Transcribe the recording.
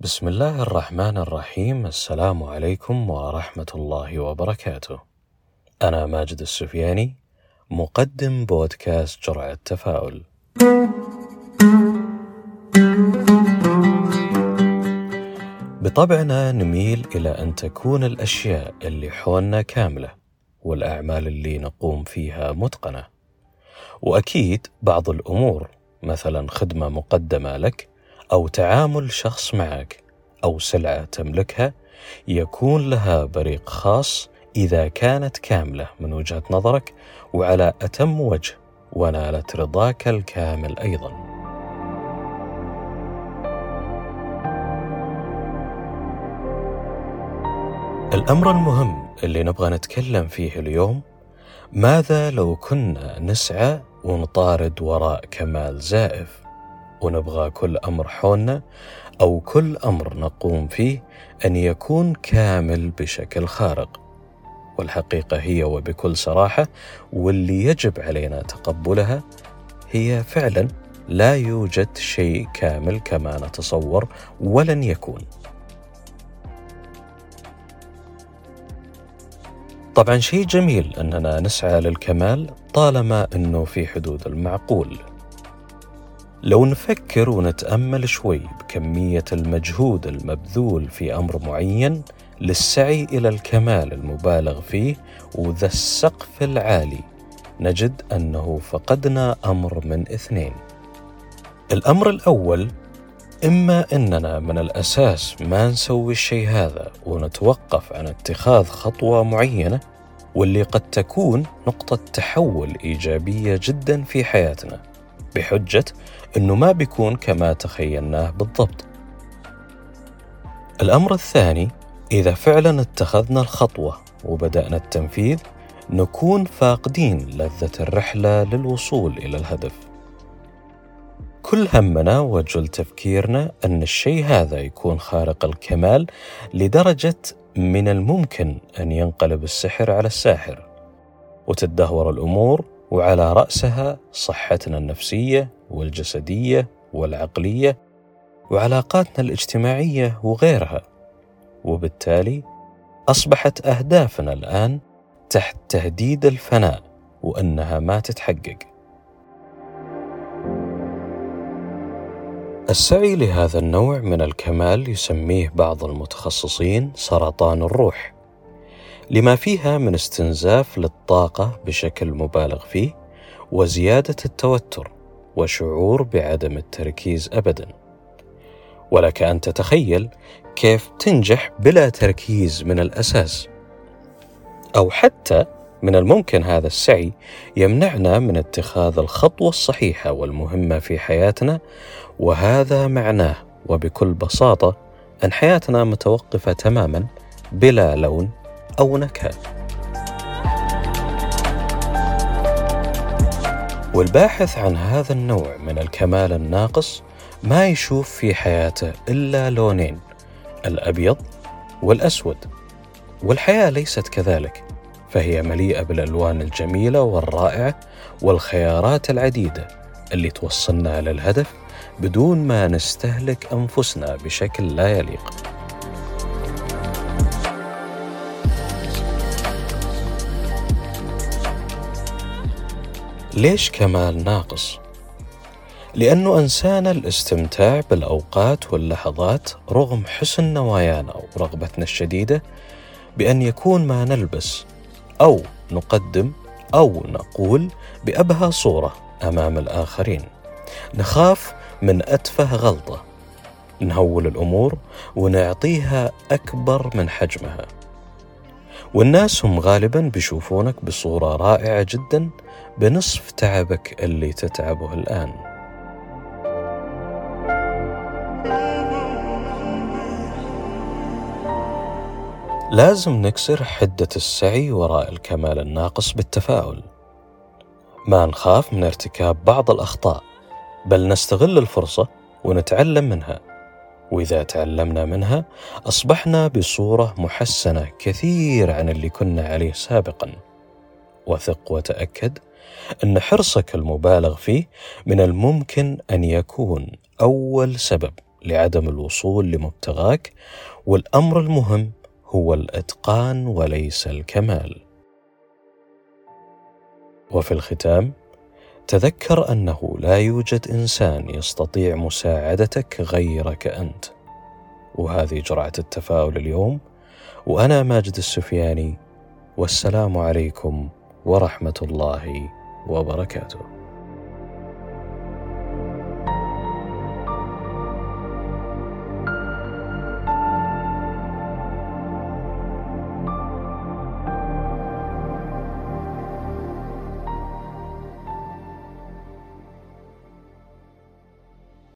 بسم الله الرحمن الرحيم السلام عليكم ورحمة الله وبركاته. أنا ماجد السفياني مقدم بودكاست جرعة تفاؤل. بطبعنا نميل إلى أن تكون الأشياء اللي حولنا كاملة والأعمال اللي نقوم فيها متقنة. وأكيد بعض الأمور مثلا خدمة مقدمة لك أو تعامل شخص معك أو سلعة تملكها يكون لها بريق خاص إذا كانت كاملة من وجهة نظرك وعلى أتم وجه ونالت رضاك الكامل أيضا. الأمر المهم اللي نبغى نتكلم فيه اليوم ماذا لو كنا نسعى ونطارد وراء كمال زائف ونبغى كل أمر حولنا أو كل أمر نقوم فيه أن يكون كامل بشكل خارق. والحقيقة هي وبكل صراحة واللي يجب علينا تقبلها هي فعلا لا يوجد شيء كامل كما نتصور ولن يكون. طبعا شيء جميل أننا نسعى للكمال طالما إنه في حدود المعقول. لو نفكر ونتأمل شوي بكمية المجهود المبذول في أمر معين للسعي إلى الكمال المبالغ فيه وذا السقف العالي نجد أنه فقدنا أمر من اثنين. الأمر الأول إما إننا من الأساس ما نسوي الشيء هذا ونتوقف عن اتخاذ خطوة معينة واللي قد تكون نقطة تحول إيجابية جدا في حياتنا. بحجة إنه ما بيكون كما تخيلناه بالضبط. الأمر الثاني إذا فعلا اتخذنا الخطوة وبدأنا التنفيذ نكون فاقدين لذة الرحلة للوصول إلى الهدف. كل همنا وجل تفكيرنا أن الشيء هذا يكون خارق الكمال لدرجة من الممكن أن ينقلب السحر على الساحر وتدهور الأمور وعلى رأسها صحتنا النفسية والجسدية والعقلية وعلاقاتنا الاجتماعية وغيرها. وبالتالي أصبحت أهدافنا الآن تحت تهديد الفناء وأنها ما تتحقق. السعي لهذا النوع من الكمال يسميه بعض المتخصصين سرطان الروح. لما فيها من استنزاف للطاقة بشكل مبالغ فيه وزيادة التوتر وشعور بعدم التركيز ابدا. ولك أن تتخيل كيف تنجح بلا تركيز من الأساس. أو حتى من الممكن هذا السعي يمنعنا من اتخاذ الخطوة الصحيحة والمهمة في حياتنا وهذا معناه وبكل بساطة أن حياتنا متوقفة تماما بلا لون أو نكهة. والباحث عن هذا النوع من الكمال الناقص ما يشوف في حياته إلا لونين الأبيض والأسود. والحياة ليست كذلك فهي مليئة بالألوان الجميلة والرائعة والخيارات العديدة اللي توصلنا للهدف بدون ما نستهلك أنفسنا بشكل لا يليق. ليش كمال ناقص؟ لأنه أنسانا الاستمتاع بالأوقات واللحظات رغم حسن نوايانا ورغبتنا الشديدة بأن يكون ما نلبس أو نقدم أو نقول بأبهى صورة أمام الآخرين. نخاف من أتفه غلطة. نهول الأمور ونعطيها أكبر من حجمها. والناس هم غالبا بيشوفونك بصورة رائعة جدا بنصف تعبك اللي تتعبه الآن. لازم نكسر حدة السعي وراء الكمال الناقص بالتفاؤل. ما نخاف من ارتكاب بعض الأخطاء بل نستغل الفرصة ونتعلم منها. وإذا تعلمنا منها أصبحنا بصورة محسنة كثير عن اللي كنا عليه سابقا. وثق وتأكد أن حرصك المبالغ فيه من الممكن أن يكون أول سبب لعدم الوصول لمبتغاك والأمر المهم هو الإتقان وليس الكمال. وفي الختام تذكر أنه لا يوجد إنسان يستطيع مساعدتك غيرك أنت. وهذه جرعة التفاؤل اليوم. وأنا ماجد السفياني والسلام عليكم ورحمة الله وبركاته.